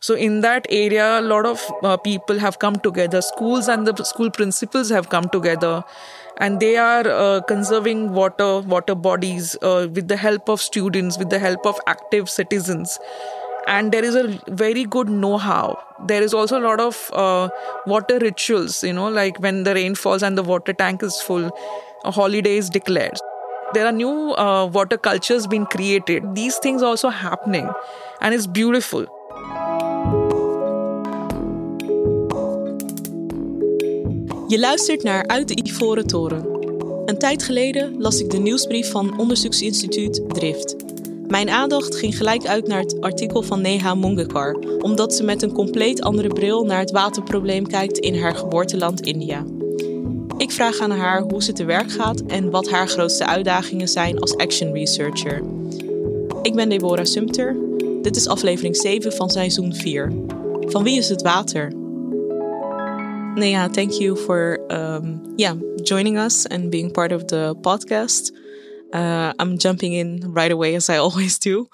So in that area, a lot of uh, people have come together. Schools and the school principals have come together, and they are uh, conserving water, water bodies uh, with the help of students, with the help of active citizens. And there is a very good know-how. There is also a lot of uh, water rituals. You know, like when the rain falls and the water tank is full, a holiday is declared. There are new uh, water cultures being created. These things are also happening, and it's beautiful. Je luistert naar Uit de Ivoren Toren. Een tijd geleden las ik de nieuwsbrief van onderzoeksinstituut Drift. Mijn aandacht ging gelijk uit naar het artikel van Neha Mungekar, omdat ze met een compleet andere bril naar het waterprobleem kijkt in haar geboorteland India. Ik vraag aan haar hoe ze te werk gaat en wat haar grootste uitdagingen zijn als action researcher. Ik ben Deborah Sumter. Dit is aflevering 7 van seizoen 4. Van wie is het water? Neha, thank you for um, yeah joining us and being part of the podcast. Uh, I'm jumping in right away as I always do.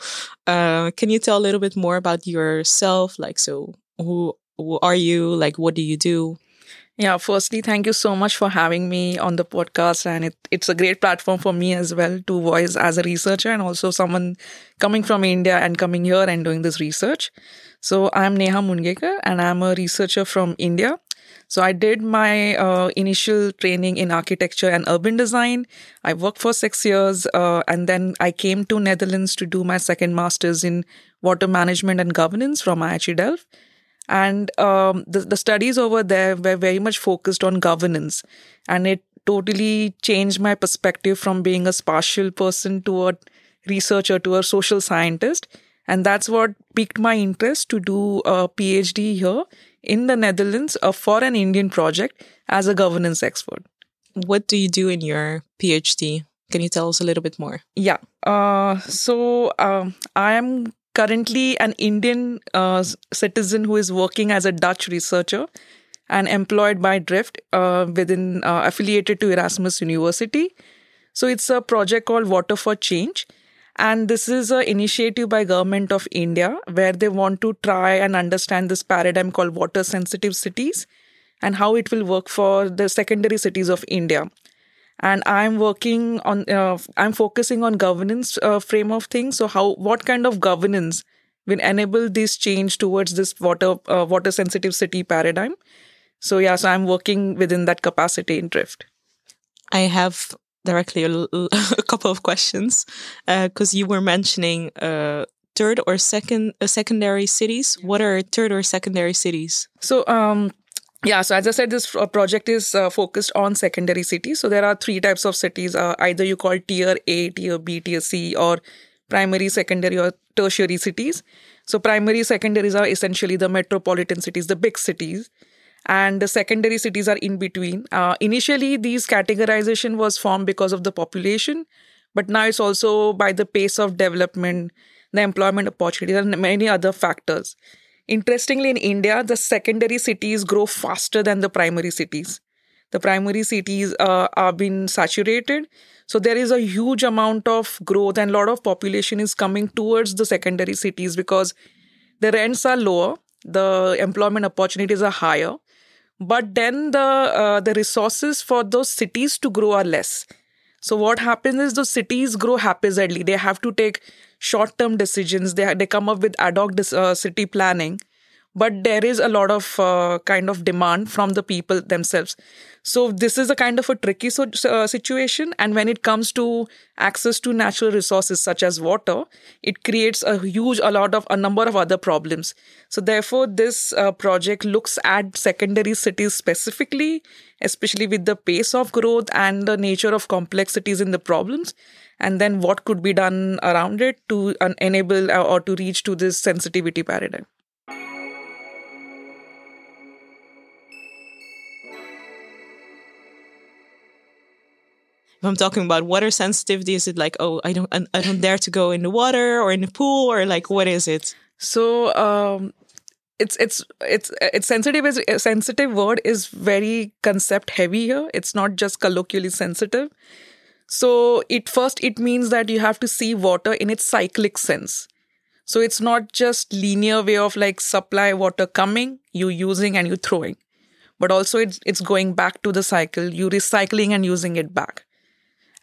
Uh, can you tell a little bit more about yourself? Like, so who who are you? Like, what do you do? Yeah, firstly, thank you so much for having me on the podcast. And it, it's a great platform for me as well to voice as a researcher and also someone coming from India and coming here and doing this research. So I'm Neha Mungekar and I'm a researcher from India. So I did my uh, initial training in architecture and urban design. I worked for six years, uh, and then I came to Netherlands to do my second master's in water management and governance from IHE Delft. And um, the, the studies over there were very much focused on governance. And it totally changed my perspective from being a spatial person to a researcher to a social scientist. And that's what piqued my interest to do a PhD here in the Netherlands for an Indian project as a governance expert. What do you do in your PhD? Can you tell us a little bit more? Yeah. Uh, so um, I am currently an Indian uh, citizen who is working as a Dutch researcher and employed by Drift uh, within uh, affiliated to Erasmus University. So it's a project called Water for Change. And this is an initiative by government of India where they want to try and understand this paradigm called water sensitive cities and how it will work for the secondary cities of India. And i'm working on uh, i'm focusing on governance uh, frame of things. So how what kind of governance will enable this change towards this water uh, water sensitive city paradigm? So yeah so i'm working within that capacity in drift. I have directly a, couple of questions. Because uh, you were mentioning uh, third or second uh, secondary cities. What are third or secondary cities? So um yeah so as i said this project is uh, focused on secondary cities. So there are three types of cities uh, either you call tier a tier b tier c or primary secondary or tertiary cities. So primary secondaries are essentially the metropolitan cities the big cities and the secondary cities are in between uh, initially these categorization was formed because of the population but now it's also by the pace of development the employment opportunities and many other factors Interestingly, in India, the secondary cities grow faster than the primary cities. The primary cities uh, are being saturated. So there is a huge amount of growth and a lot of population is coming towards the secondary cities because the rents are lower, the employment opportunities are higher, but then the uh, the resources for those cities to grow are less. So what happens is those cities grow haphazardly. They have to take short term decisions. They, they come up with ad hoc uh, city planning, but there is a lot of uh, kind of demand from the people themselves. So this is a kind of a tricky so, uh, situation. And when it comes to access to natural resources such as water, it creates a huge, a lot of, a number of other problems. So therefore, this uh, project looks at secondary cities specifically, especially with the pace of growth and the nature of complexities in the problems and then what could be done around it to enable uh, or to reach to this sensitivity paradigm I'm talking about water sensitivity, is it like, oh, I don't, I don't dare to go in the water or in the pool, or like, what is it? So, um, it's it's it's it's sensitive is sensitive word is very concept heavy here. It's not just colloquially sensitive. So it first it means that you have to see water in its cyclic sense. So it's not just linear way of like supply water coming, you using and you throwing, but also it's it's going back to the cycle, you recycling and using it back.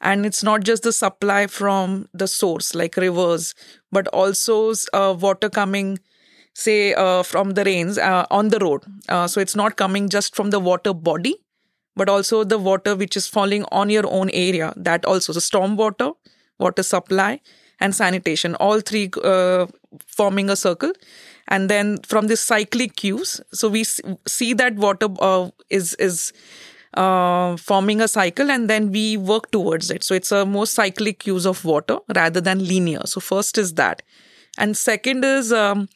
And it's not just the supply from the source like rivers, but also uh, water coming, say uh, from the rains uh, on the road. Uh, so it's not coming just from the water body, but also the water which is falling on your own area. That also the storm water, water supply, and sanitation, all three uh, forming a circle. And then from this cyclic cues, so we see that water uh, is is uh, forming a cycle, and then we work towards it. So it's a more cyclic use of water rather than linear. So first is that, and second is. Um,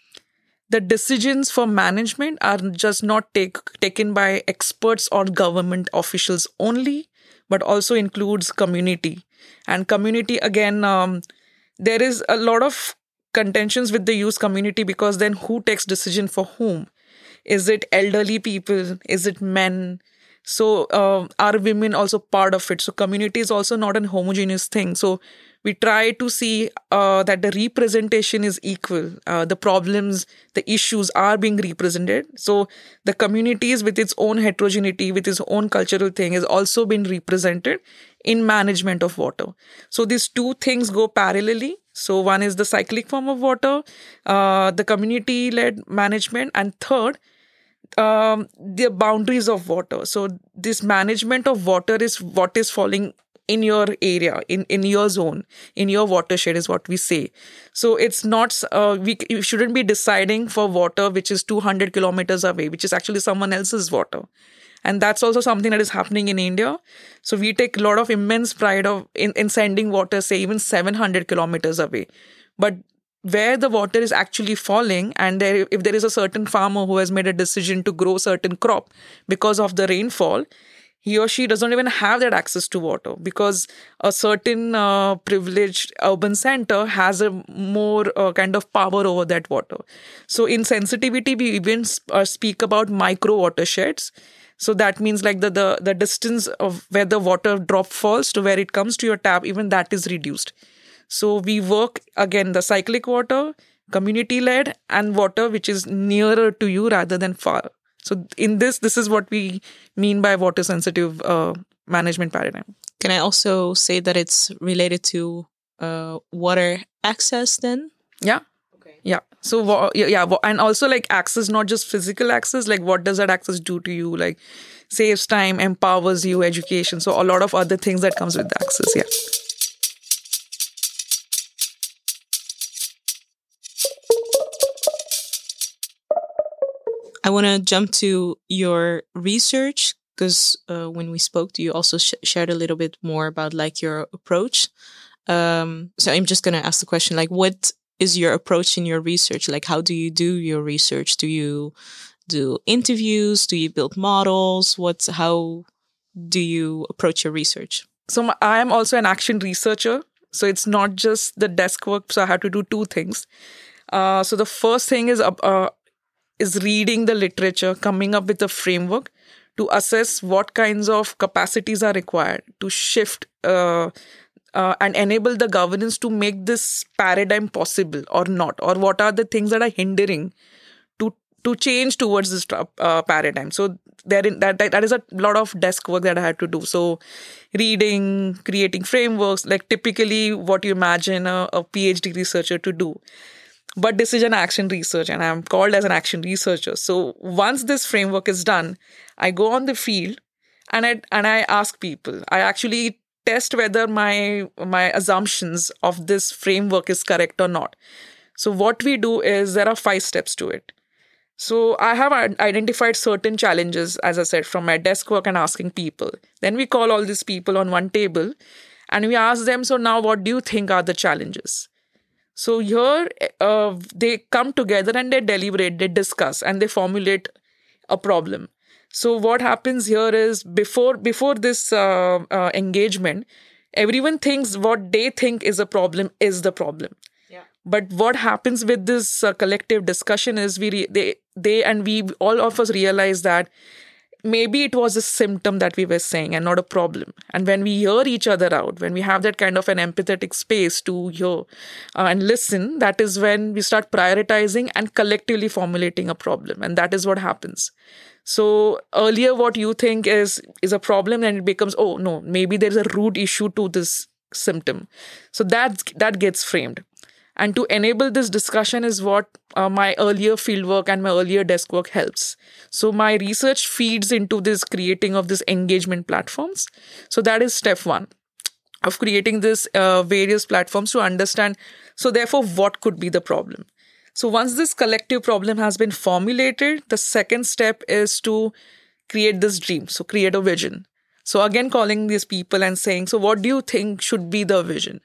the decisions for management are just not take, taken by experts or government officials only but also includes community and community again um, there is a lot of contentions with the youth community because then who takes decision for whom is it elderly people is it men so uh, are women also part of it? So community is also not an homogeneous thing. So we try to see uh, that the representation is equal. Uh, the problems the issues are being represented. So the communities with its own heterogeneity with its own cultural thing has also been represented in management of water. So these two things go parallelly. So one is the cyclic form of water uh, the community led management and third um, the boundaries of water. So this management of water is what is falling in your area in in your zone in your watershed is what we say. So it's not uh, we you shouldn't be deciding for water which is 200 kilometers away which is actually someone else's water. And that's also something that is happening in india. So we take a lot of immense pride of in, in sending water say even 700 kilometers away. But where the water is actually falling and there, if there is a certain farmer who has made a decision to grow certain crop because of the rainfall he or she doesn't even have that access to water because a certain uh, privileged urban center has a more uh, kind of power over that water. So in sensitivity, we even uh, speak about micro watersheds. So that means like the, the the distance of where the water drop falls to where it comes to your tap, even that is reduced. So we work again the cyclic water, community led, and water which is nearer to you rather than far so in this, this is what we mean by water sensitive uh, management paradigm. Can I also say that it's related to uh, water access then? Yeah. Okay. Yeah. So yeah, and also like access, not just physical access. Like what does that access do to you? Like saves time, empowers you, education. So a lot of other things that comes with access. Yeah. I want to jump to your research because uh, when we spoke you, also sh- shared a little bit more about like your approach. Um, so I'm just gonna ask the question: like, what is your approach in your research? Like, how do you do your research? Do you do interviews? Do you build models? What's how do you approach your research? So I am also an action researcher. So it's not just the desk work. So I have to do two things. Uh, so the first thing is uh, is reading the literature, coming up with a framework to assess what kinds of capacities are required to shift uh, uh, and enable the governance to make this paradigm possible or not, or what are the things that are hindering to to change towards this uh, paradigm. So there in, that, that that is a lot of desk work that I had to do. So reading, creating frameworks, like typically what you imagine a, a PhD researcher to do but this is an action research and I'm called as an action researcher. So once this framework is done, I go on the field and I and I ask people. I actually test whether my my assumptions of this framework is correct or not. So what we do is there are five steps to it. So I have identified certain challenges, as I said, from my desk work and asking people. Then we call all these people on one table and we ask them, so now what do you think are the challenges? So here uh, they come together and they deliberate, they discuss, and they formulate a problem. So what happens here is before before this uh, uh, engagement, everyone thinks what they think is a problem is the problem. Yeah. But what happens with this uh, collective discussion is we re- they they and we all of us realize that maybe it was a symptom that we were saying and not a problem. And when we hear each other out, when we have that kind of an empathetic space to hear uh, and listen, that is when we start prioritizing and collectively formulating a problem. And that is what happens. So earlier, what you think is is a problem, and it becomes, oh no, maybe there's a root issue to this symptom. So that that gets framed. And to enable this discussion is what uh, my earlier fieldwork and my earlier desk work helps. So my research feeds into this creating of this engagement platforms. So that is step one of creating this uh, various platforms to understand. So therefore, what could be the problem? So once this collective problem has been formulated, the second step is to create this dream. So create a vision. So again, calling these people and saying, so what do you think should be the vision?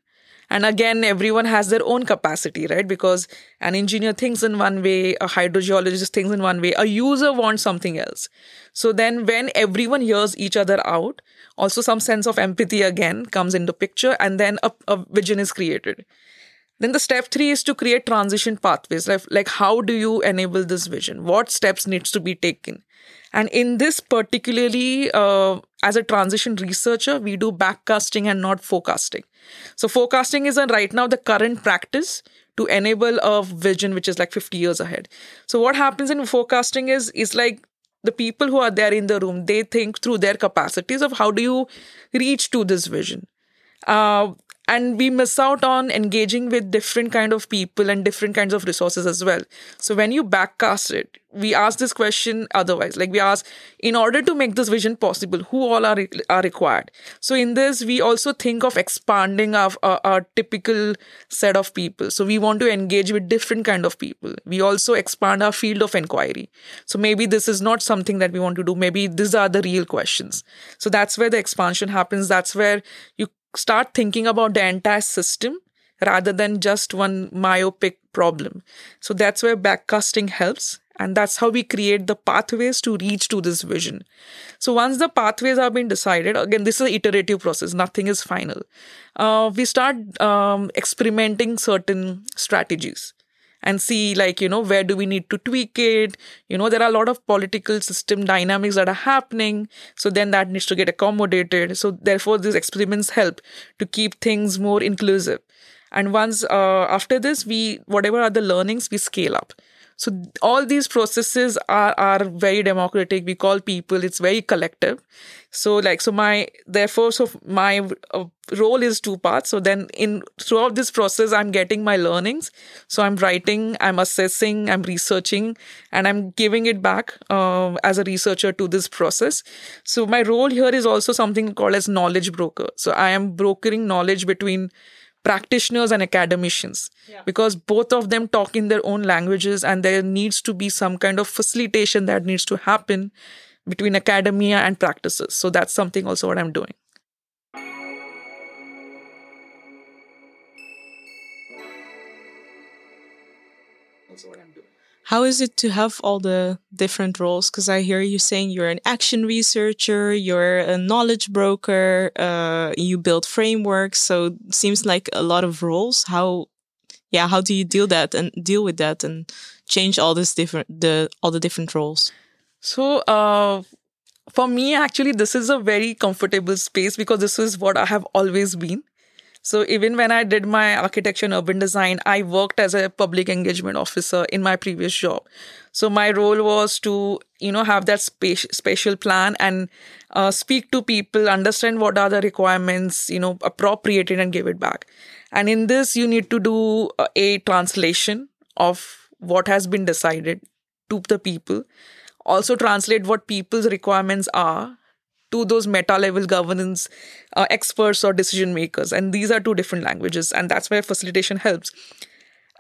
And again, everyone has their own capacity, right? Because an engineer thinks in one way, a hydrogeologist thinks in one way, a user wants something else. So then when everyone hears each other out, also some sense of empathy again comes into picture and then a, a vision is created. Then the step three is to create transition pathways. Like, like how do you enable this vision? What steps needs to be taken? And in this particularly, uh, as a transition researcher, we do backcasting and not forecasting. So forecasting is a, right now the current practice to enable a vision which is like 50 years ahead. So what happens in forecasting is is like the people who are there in the room, they think through their capacities of how do you reach to this vision. Uh, and we miss out on engaging with different kind of people and different kinds of resources as well. So when you backcast it we ask this question otherwise. Like we ask in order to make this vision possible who all are are required? So in this we also think of expanding our, our, our typical set of people. So we want to engage with different kind of people. We also expand our field of inquiry. So maybe this is not something that we want to do. Maybe these are the real questions. So that's where the expansion happens. That's where you start thinking about the entire system rather than just one myopic problem. So that's where backcasting helps. And that's how we create the pathways to reach to this vision. So once the pathways have been decided, again, this is an iterative process. Nothing is final. Uh, we start um, experimenting certain strategies and see like you know where do we need to tweak it? You know there are a lot of political system dynamics that are happening so then that needs to get accommodated. So therefore these experiments help to keep things more inclusive. And once uh, after this we whatever are the learnings we scale up so all these processes are are very democratic. We call people it's very collective. So like so my therefore so my uh, role is two parts. So then in throughout this process i'm getting my learnings. So i'm writing i'm assessing i'm researching and i'm giving it back uh, as a researcher to this process. So my role here is also something called as knowledge broker. So i am brokering knowledge between practitioners and academicians. Yeah. because both of them talk in their own languages and there needs to be some kind of facilitation that needs to happen between academia and practices. So that's something also what i'm doing. Also what i'm doing how is it to have all the different roles? Because I hear you saying you're an action researcher, you're a knowledge broker, uh, you build frameworks. So it seems like a lot of roles. How, yeah, how do you deal that and deal with that and change all this different the all the different roles? So, uh, for me, actually, this is a very comfortable space because this is what I have always been. So even when I did my architecture and urban design, I worked as a public engagement officer in my previous job. So my role was to, you know, have that spe- spatial plan and uh, speak to people, understand what are the requirements, you know, appropriate it and give it back. And in this, you need to do a translation of what has been decided to the people. Also translate what people's requirements are to those meta level governance uh, experts or decision makers. And these are two different languages, and that's where facilitation helps.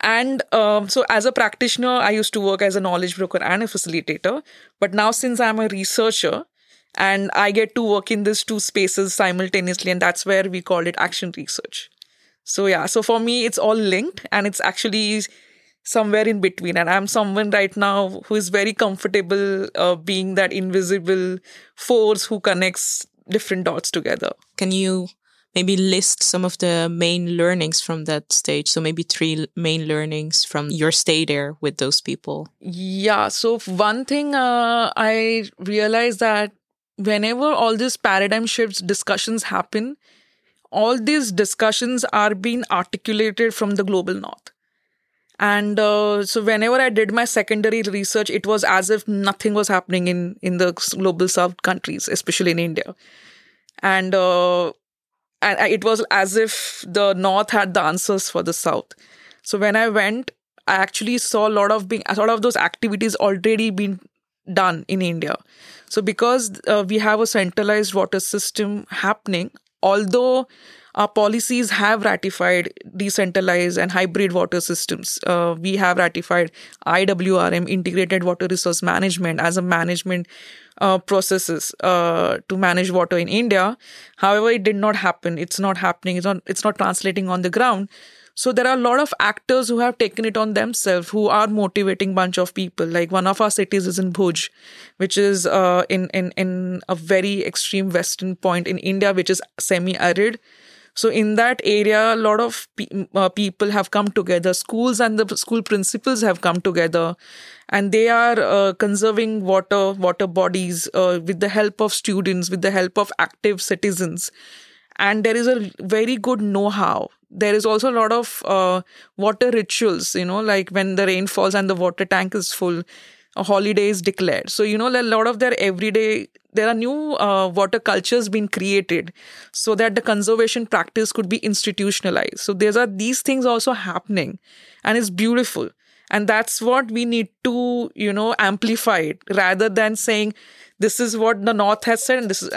And um, so, as a practitioner, I used to work as a knowledge broker and a facilitator. But now, since I'm a researcher, and I get to work in these two spaces simultaneously, and that's where we call it action research. So, yeah, so for me, it's all linked, and it's actually somewhere in between and i'm someone right now who is very comfortable uh, being that invisible force who connects different dots together can you maybe list some of the main learnings from that stage. So maybe three main learnings from your stay there with those people. Yeah. So one thing uh, I realized that whenever all these paradigm shifts discussions happen, all these discussions are being articulated from the global north. And uh, so whenever I did my secondary research, it was as if nothing was happening in, in the global south countries, especially in India. And uh, and it was as if the north had the answers for the south so when i went i actually saw a lot of being a lot of those activities already been done in india so because uh, we have a centralized water system happening although our policies have ratified decentralized and hybrid water systems. Uh, we have ratified IWRM, Integrated Water Resource Management, as a management uh, processes uh, to manage water in India. However, it did not happen. It's not happening. It's not. It's not translating on the ground. So there are a lot of actors who have taken it on themselves, who are motivating bunch of people. Like one of our cities is in Bhuj, which is uh, in in in a very extreme western point in India, which is semi-arid. So in that area, a lot of pe- uh, people have come together. Schools and the school principals have come together, and they are uh, conserving water, water bodies uh, with the help of students, with the help of active citizens. And there is a very good know-how. There is also a lot of uh, water rituals, you know, like when the rain falls and the water tank is full a holiday is declared. So, you know, a lot of their everyday, there are new uh, water cultures being created so that the conservation practice could be institutionalized. So, there are these things also happening and it's beautiful. And that's what we need to, you know, amplify it rather than saying this is what the North has said and this is.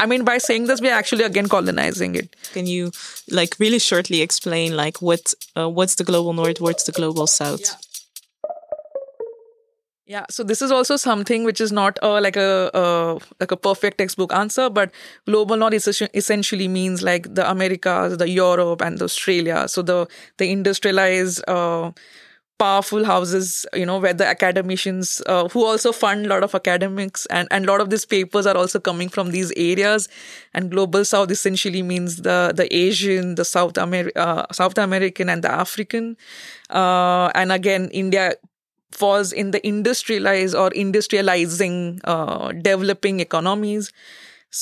I mean, by saying this, we're actually again colonizing it. Can you, like, really shortly explain, like, what uh, what's the global North, what's the global South? Yeah. Yeah, so this is also something which is not uh, like a like a perfect textbook answer, but global north essentially means like the Americas, the Europe, and the Australia. So the the industrialized, uh, powerful houses, you know, where the academicians uh, who also fund a lot of academics, and and a lot of these papers are also coming from these areas. And global south essentially means the the Asian, the South Amer- uh, South American, and the African. Uh, and again, India falls in the industrialized or industrializing uh, developing economies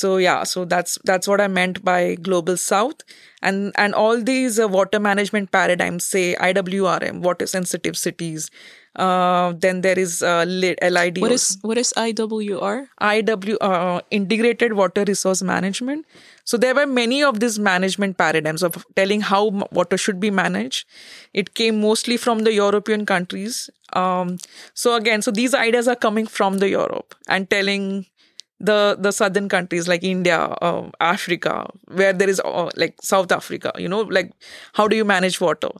so yeah so that's that's what i meant by global south and and all these uh, water management paradigms say iwrm water sensitive cities uh, then there is uh, LID. What is what is IWR? IW uh, Integrated Water Resource Management. So there were many of these management paradigms of telling how water should be managed. It came mostly from the European countries. Um, so again, so these ideas are coming from the Europe and telling the the southern countries like India, uh, Africa, where there is uh, like South Africa, you know, like how do you manage water?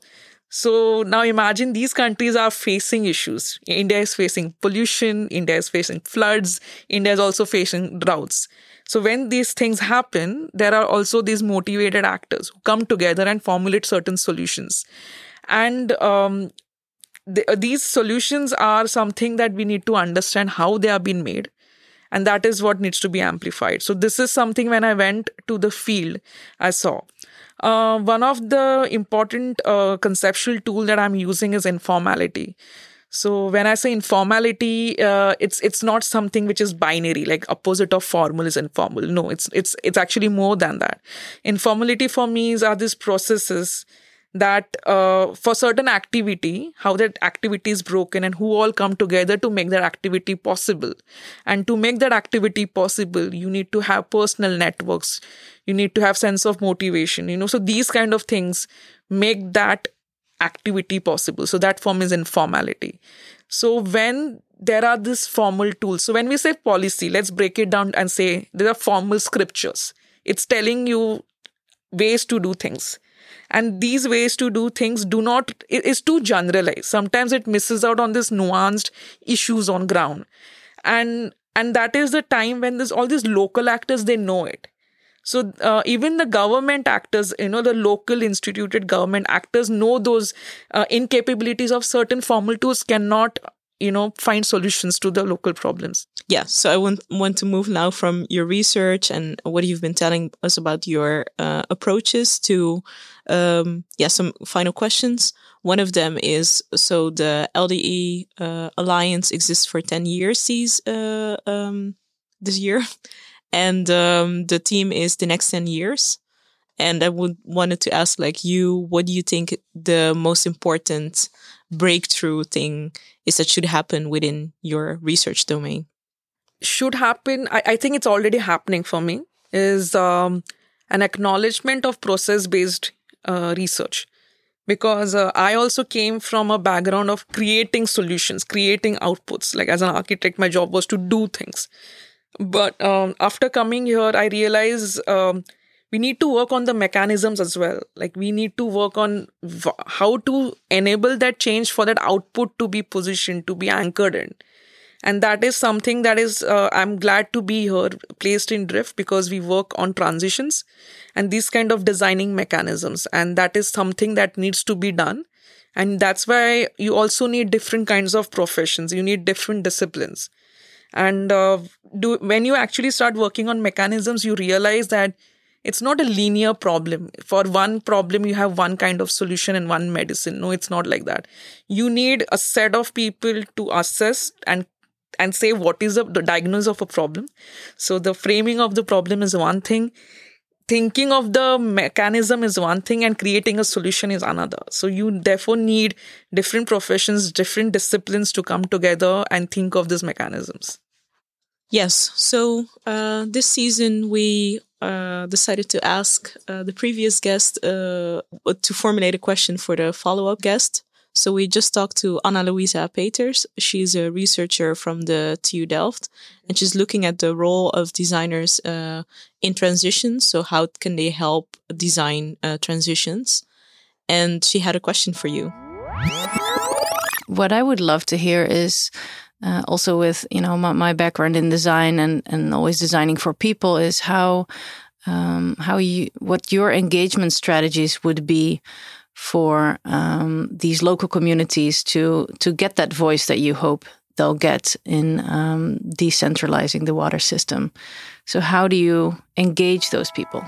So now imagine these countries are facing issues. India is facing pollution, India is facing floods, India is also facing droughts. So when these things happen, there are also these motivated actors who come together and formulate certain solutions. And um, the, these solutions are something that we need to understand how they are being made and that is what needs to be amplified so this is something when i went to the field i saw uh, one of the important uh, conceptual tool that I'm using is informality. So when I say informality, uh, it's it's not something which is binary, like opposite of formal is informal. No, it's it's it's actually more than that. Informality for me is are these processes that uh, for certain activity, how that activity is broken and who all come together to make that activity possible. And to make that activity possible, you need to have personal networks. You need to have sense of motivation, you know, so these kind of things make that activity possible. So that form is informality. So when there are these formal tools, so when we say policy, let's break it down and say there are formal scriptures. It's telling you ways to do things and these ways to do things do not is too generalized. Sometimes it misses out on this nuanced issues on ground. And and that is the time when there's all these local actors they know it. So uh, even the government actors you know the local instituted government actors know those uh, incapabilities of certain formal tools cannot you know find solutions to the local problems. Yeah so i want want to move now from your research and what you've been telling us about your uh, approaches to um, yeah some final questions one of them is so the LDE uh, alliance exists for 10 years uh, um, this year and um, the team is the next 10 years and i would wanted to ask like you what do you think the most important breakthrough thing is that should happen within your research domain? Should happen. I, I think it's already happening for me. Is um, an acknowledgement of process based uh, research because uh, I also came from a background of creating solutions, creating outputs. Like as an architect, my job was to do things. But um, after coming here, I realized um, we need to work on the mechanisms as well like we need to work on v- how to enable that change for that output to be positioned to be anchored in and that is something that is uh, i'm glad to be here placed in drift because we work on transitions and these kind of designing mechanisms and that is something that needs to be done and that's why you also need different kinds of professions you need different disciplines and uh, do when you actually start working on mechanisms you realize that it's not a linear problem. For one problem, you have one kind of solution and one medicine. No, it's not like that. You need a set of people to assess and and say what is the, diagnosis of a problem. So the framing of the problem is one thing. Thinking of the mechanism is one thing and creating a solution is another. So you therefore need different professions, different disciplines to come together and think of these mechanisms. Yes. So uh, this season we uh, decided to ask uh, the previous guest uh, to formulate a question for the follow up guest. So we just talked to Anna Luisa Peters. She's a researcher from the TU Delft, and she's looking at the role of designers uh, in transitions. So how can they help design uh, transitions? And she had a question for you. What I would love to hear is uh, also with you know my, my, background in design and and always designing for people is how um, how you what your engagement strategies would be for um, these local communities to to get that voice that you hope they'll get in um, decentralizing the water system. So how do you engage those people?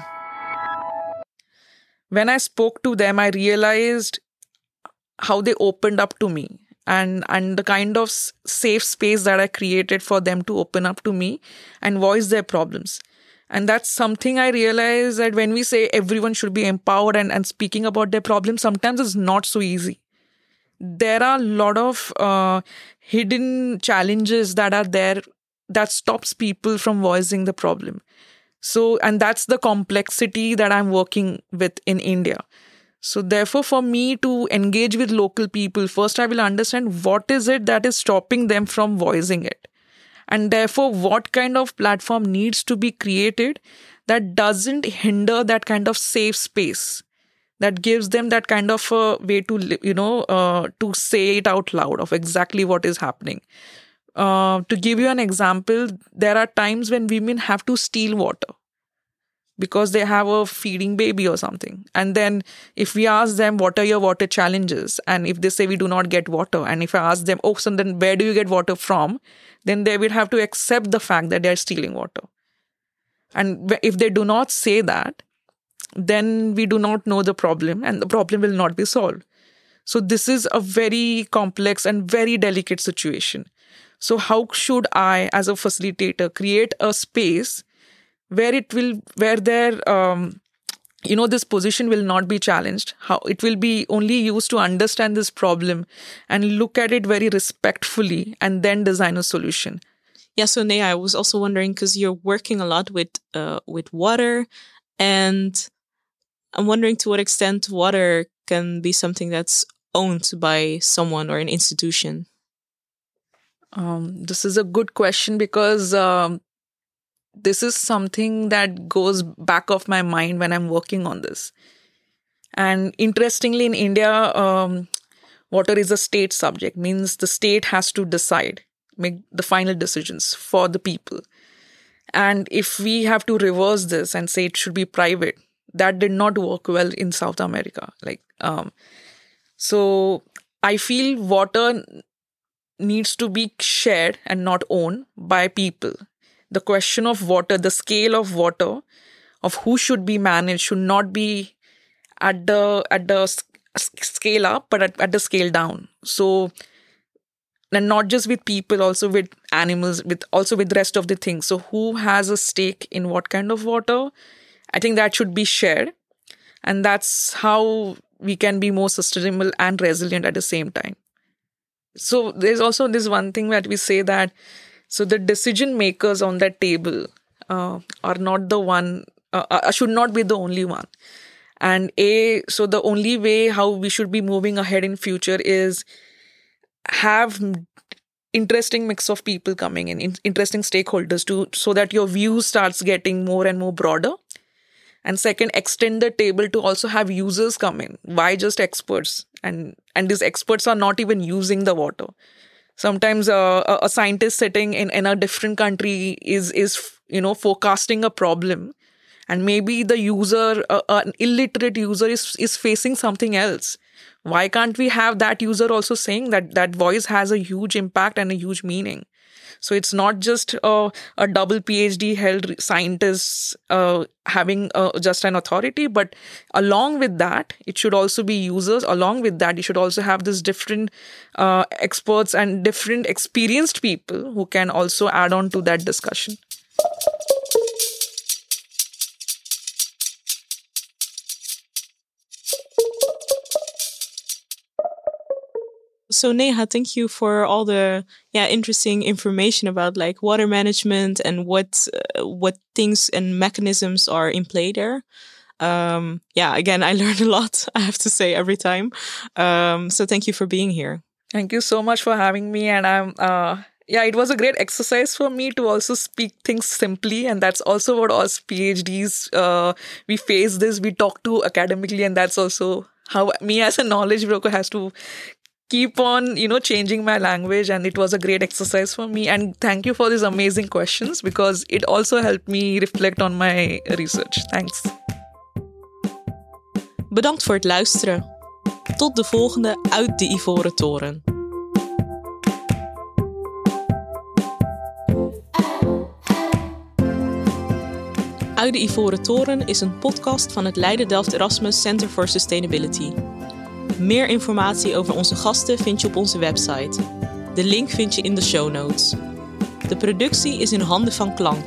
When I spoke to them, I realized how they opened up to me and and the kind of safe space that i created for them to open up to me and voice their problems and that's something i realize that when we say everyone should be empowered and, and speaking about their problems sometimes it's not so easy. There are a lot of uh, hidden challenges that are there that stops people from voicing the problem. So and that's the complexity that i'm working with in india. So, therefore, for me to engage with local people, first I will understand what is it that is stopping them from voicing it. And therefore, what kind of platform needs to be created that doesn't hinder that kind of safe space, that gives them that kind of a way to, you know, uh, to say it out loud of exactly what is happening. Uh, to give you an example, there are times when women have to steal water because they have a feeding baby or something. And then if we ask them, what are your water challenges? And if they say we do not get water, and if I ask them, oh, so then where do you get water from? Then they will have to accept the fact that they're stealing water. And if they do not say that, then we do not know the problem and the problem will not be solved. So this is a very complex and very delicate situation. So how should I, as a facilitator, create a space where it will where their um, you know this position will not be challenged. How it will be only used to understand this problem and look at it very respectfully and then design a solution. Yeah so Neha, i was also wondering because you're working a lot with uh, with water and i'm wondering to what extent water can be something that's owned by someone or an institution. Um, this is a good question because um, this is something that goes back of my mind when i'm working on this. And interestingly in india um, water is a state subject means the state has to decide make the final decisions for the people. And if we have to reverse this and say it should be private that did not work well in south america. Like um, so i feel water needs to be shared and not owned by people. The question of water, the scale of water, of who should be managed, should not be at the at the scale up, but at, at the scale down. So, and not just with people, also with animals, with also with the rest of the things. So, who has a stake in what kind of water? I think that should be shared, and that's how we can be more sustainable and resilient at the same time. So, there's also this one thing that we say that so the decision makers on that table uh, are not the one, uh, uh should not be the only one. And a so the only way how we should be moving ahead in future is have interesting mix of people coming in, interesting stakeholders to so that your view starts getting more and more broader. And second extend the table to also have users come in. Why just experts? And and these experts are not even using the water sometimes a, a scientist sitting in, in a different country is is you know forecasting a problem. And maybe the user uh, an illiterate user is is facing something else. Why can't we have that user also saying that that voice has a huge impact and a huge meaning so it's not just a, a double phd held scientist uh, having uh, just an authority but along with that it should also be users. Along with that you should also have this different uh, experts and different experienced people who can also add on to that discussion So Neha, thank you for all the yeah interesting information about like water management and what uh, what things and mechanisms are in play there. Um, yeah, again, I learned a lot. I have to say every time. Um, so thank you for being here. Thank you so much for having me, and I'm. Uh, yeah, it was a great exercise for me to also speak things simply, and that's also what us PhDs uh, we face this. We talk to academically, and that's also how me as a knowledge broker has to keep on you know changing my language and it was a great exercise for me. And thank you for these amazing questions because it also helped me reflect on my research. Thanks. Bedankt voor het luisteren. Tot de volgende uit de ivoren toren. Uit de Ivoren Toren is een podcast van het Leiden Delft Erasmus Center for Sustainability. Meer informatie over onze gasten vind je op onze website. De link vind je in de show notes. De productie is in handen van Klank.